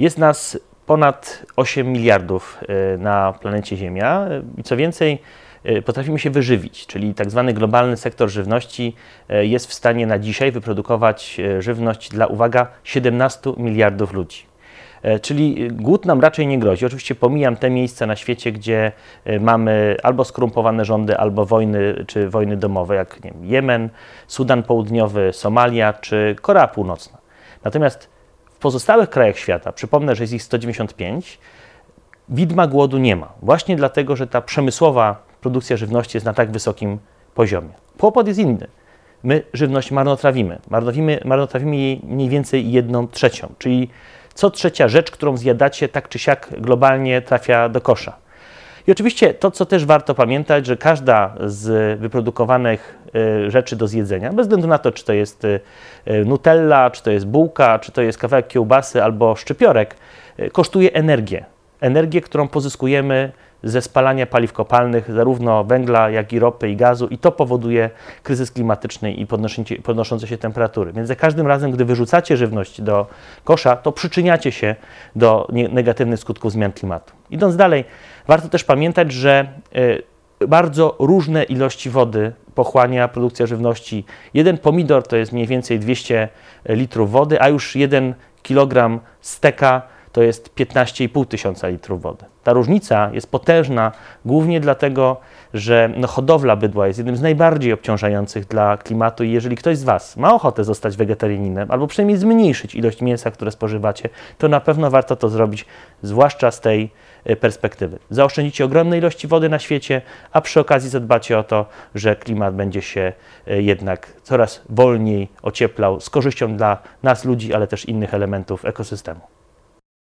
Jest nas ponad 8 miliardów y, na planecie Ziemia i co więcej, y, potrafimy się wyżywić, czyli tak zwany globalny sektor żywności jest w stanie na dzisiaj wyprodukować żywność dla, uwaga, 17 miliardów ludzi. E, Czyli głód nam raczej nie grozi. Oczywiście pomijam te miejsca na świecie, gdzie e, mamy albo skorumpowane rządy, albo wojny, czy wojny domowe, jak wiem, Jemen, Sudan Południowy, Somalia czy Korea Północna. Natomiast pozostałych krajach świata, przypomnę, że jest ich 195, widma głodu nie ma. Właśnie dlatego, że ta przemysłowa produkcja żywności jest na tak wysokim poziomie. Kłopot jest inny. My żywność marnotrawimy. Marnotrawimy, marnotrawimy jej mniej więcej jedną trzecią, czyli co trzecia rzecz, którą zjadacie, tak czy siak globalnie trafia do kosza. I oczywiście to, co też warto pamiętać, że każda z wyprodukowanych y, rzeczy do zjedzenia, bez względu na to, czy to jest y, y, nutella, czy to jest bułka, czy to jest kawałek kiełbasy albo szczypiorek, kosztuje energię. Energię, którą pozyskujemy ze spalania paliw kopalnych, zarówno węgla, jak i ropy i gazu, i to powoduje kryzys klimatyczny i podnoszące się temperatury. Więc za każdym razem, gdy wyrzucacie żywność do kosza, to przyczyniacie się do negatywnych skutków zmian klimatu. Idąc dalej, warto też pamiętać, że y, bardzo różne ilości wody pochłania produkcja żywności. Jeden pomidor to jest mniej więcej 200 litrów wody, a już jeden kilogram steka to jest 15,5 tysiąca litrów wody. Ta różnica jest potężna głównie dlatego, że no, hodowla bydła jest jednym z najbardziej obciążających dla klimatu i jeżeli ktoś z Was ma ochotę zostać wegetarianinem albo przynajmniej zmniejszyć ilość mięsa, które spożywacie, to na pewno warto to zrobić, zwłaszcza z tej e, perspektywy. Zaoszczędzicie ogromne ilości wody na świecie, a przy okazji zadbacie o to, że klimat będzie się e, jednak coraz wolniej ocieplał z korzyścią dla nas ludzi, ale też innych elementów ekosystemu.